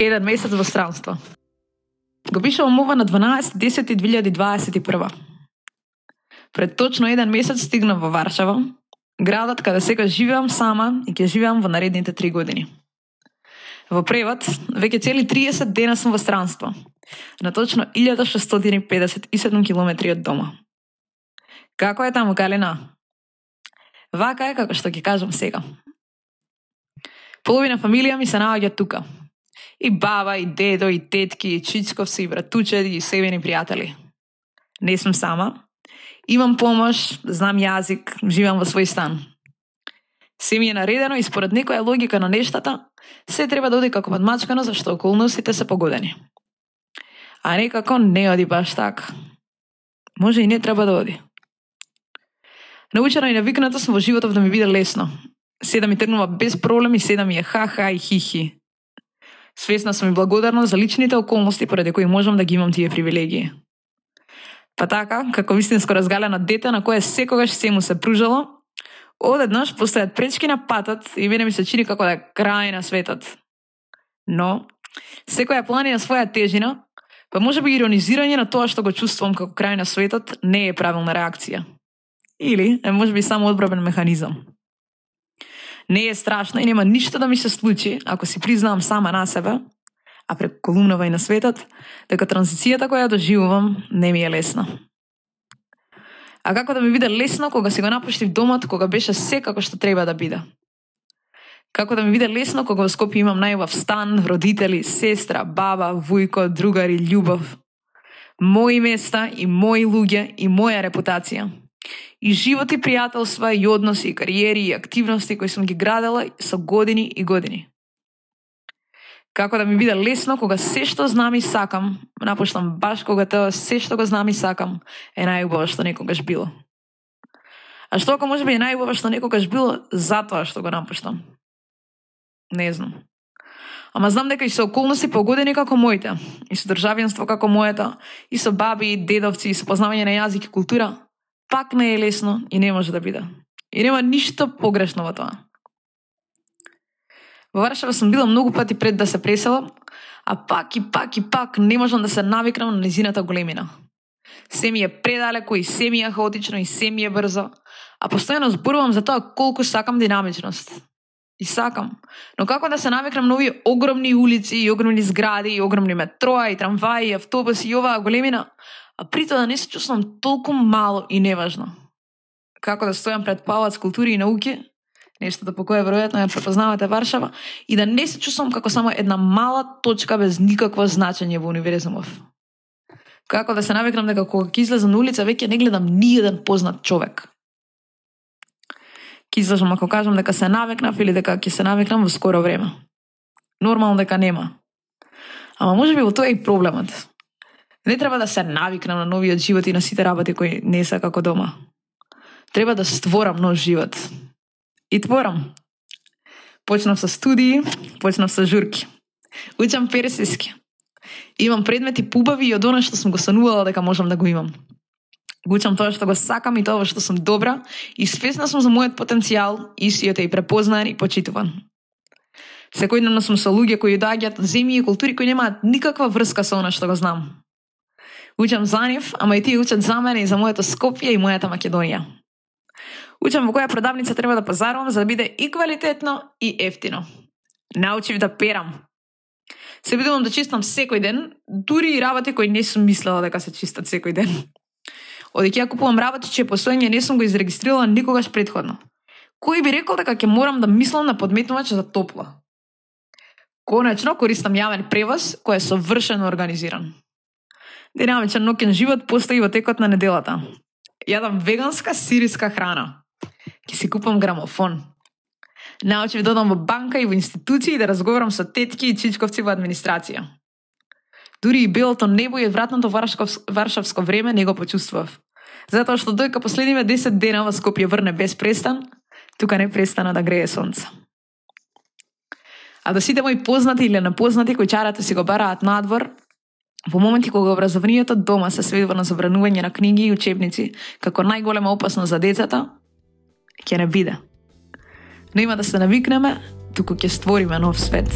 Еден месец во странство. Го пишувам ова на 12.10.2021. Пред точно еден месец стигнав во Варшава, градот каде сега живеам сама и ќе живеам во наредните три години. Во превод, веќе цели 30 дена сум во странство, на точно 1657 километри од дома. Како е таму, Калина? Вака е како што ќе кажам сега. Половина фамилија ми се наоѓа тука. И баба, и дедо, и тетки, и чичковци, и братучеди, и себени пријатели. Не сум сама. Имам помош, знам јазик, живам во свој стан. Се ми е наредено и според некоја логика на нештата, се треба да оди како подмачкано зашто околностите се погодени. А некако не оди баш така. Може и не треба да оди. Научена и навикната сум во животот да ми биде лесно. Се да ми тргнува без проблем и се да ми е ха-ха и хи-хи. Свесна сум и благодарна за личните околности поради кои можам да ги имам тие привилегии. Па така, како вистинско разгалено дете на кое секогаш се му се пружало, одеднаш постојат пречки на патот и мене ми се чини како да е крај на светот. Но, секоја планина своја тежина, па може би иронизирање на тоа што го чувствувам како крај на светот не е правилна реакција. Или е може би само одбрабен механизам. Не е страшно и нема ништо да ми се случи ако си признавам сама на себе, а преку колумнава и на светот, дека транзицијата која доживувам не ми е лесна. А како да ми биде лесно кога си го напуштив домот, кога беше се како што треба да биде. Како да ми биде лесно кога во Скопје имам најубав стан, родители, сестра, баба, вујко, другари, љубов. Мои места и мои луѓе и моја репутација и живот и пријателства и односи и кариери и активности кои сум ги градела со години и години. Како да ми биде лесно кога се што знам и сакам, напуштам баш кога тоа се што го знам и сакам е најубаво што некогаш било. А што ако може би е најубаво што некогаш било затоа што го напуштам? Не знам. Ама знам дека и со околности погодени како моите, и со државенство како моето, и со баби, и дедовци, и со познавање на јазик и култура, пак не е лесно и не може да биде. И нема ништо погрешно во тоа. Во Варшава сум била многу пати пред да се преселам, а пак и пак и пак не можам да се навикнам на незината големина. Се ми е предалеко и се ми е хаотично и се ми е брзо, а постојано зборувам за тоа колку сакам динамичност. И сакам. Но како да се навикнам на овие огромни улици, и огромни згради, и огромни метроа, и трамваи, и автобуси, и оваа големина, а при тоа да не се чувствам толку мало и неважно. Како да стојам пред палац култури и науки, нештото да по кое веројатно ја препознавате Варшава, и да не се чувствам како само една мала точка без никакво значење во универзумов. Како да се навикнам дека кога ќе излезам на улица веќе не гледам ни еден познат човек. Ки излезам ако кажам дека се навикнав или дека ќе се навикнам во скоро време. Нормално дека нема. Ама може би во тоа е и проблемот. Не треба да се навикнам на новиот живот и на сите работи кои не се како дома. Треба да створам нов живот. И творам. Почнав со студии, почнав со журки. Учам персиски. Имам предмети пубави и од она што сум го санувала дека можам да го имам. Го учам тоа што го сакам и тоа што сум добра и свесна сум за мојот потенцијал и си е и препознаен и почитуван. Секојдневно сум со луѓе кои доаѓаат од земји и култури кои немаат никаква врска со она што го знам. Учам за нив, ама и тие учат за мене и за моето Скопје и мојата Македонија. Учам во која продавница треба да пазарувам за да биде и квалитетно и ефтино. Научив да перам. Се бидувам да чистам секој ден, дури и работи кои не сум мислела дека се чистат секој ден. Одеќе ја купувам работи чие постоење не сум го изрегистрирала никогаш предходно. Кој би рекол дека ќе морам да мислам на подметнувач за топло? Конечно, користам јавен превоз кој е совршено организиран. Динамичен нокен живот постои во текот на неделата. Јадам веганска сириска храна. Ке си купам грамофон. Научив да одам во банка и во институции да разговарам со тетки и чичковци во администрација. Дури и белото небо и вратното варшавско време не го почувствував. Затоа што дојка последниве 10 дена во Скопје врне без престан, тука не престана да грее сонце. А до сите мои познати или непознати кои чарата си го бараат надвор, Во моменти кога образованието дома се сведува на забранување на книги и учебници како најголема опасност за децата, ќе не биде. Но има да се навикнеме, туку ќе створиме нов свет.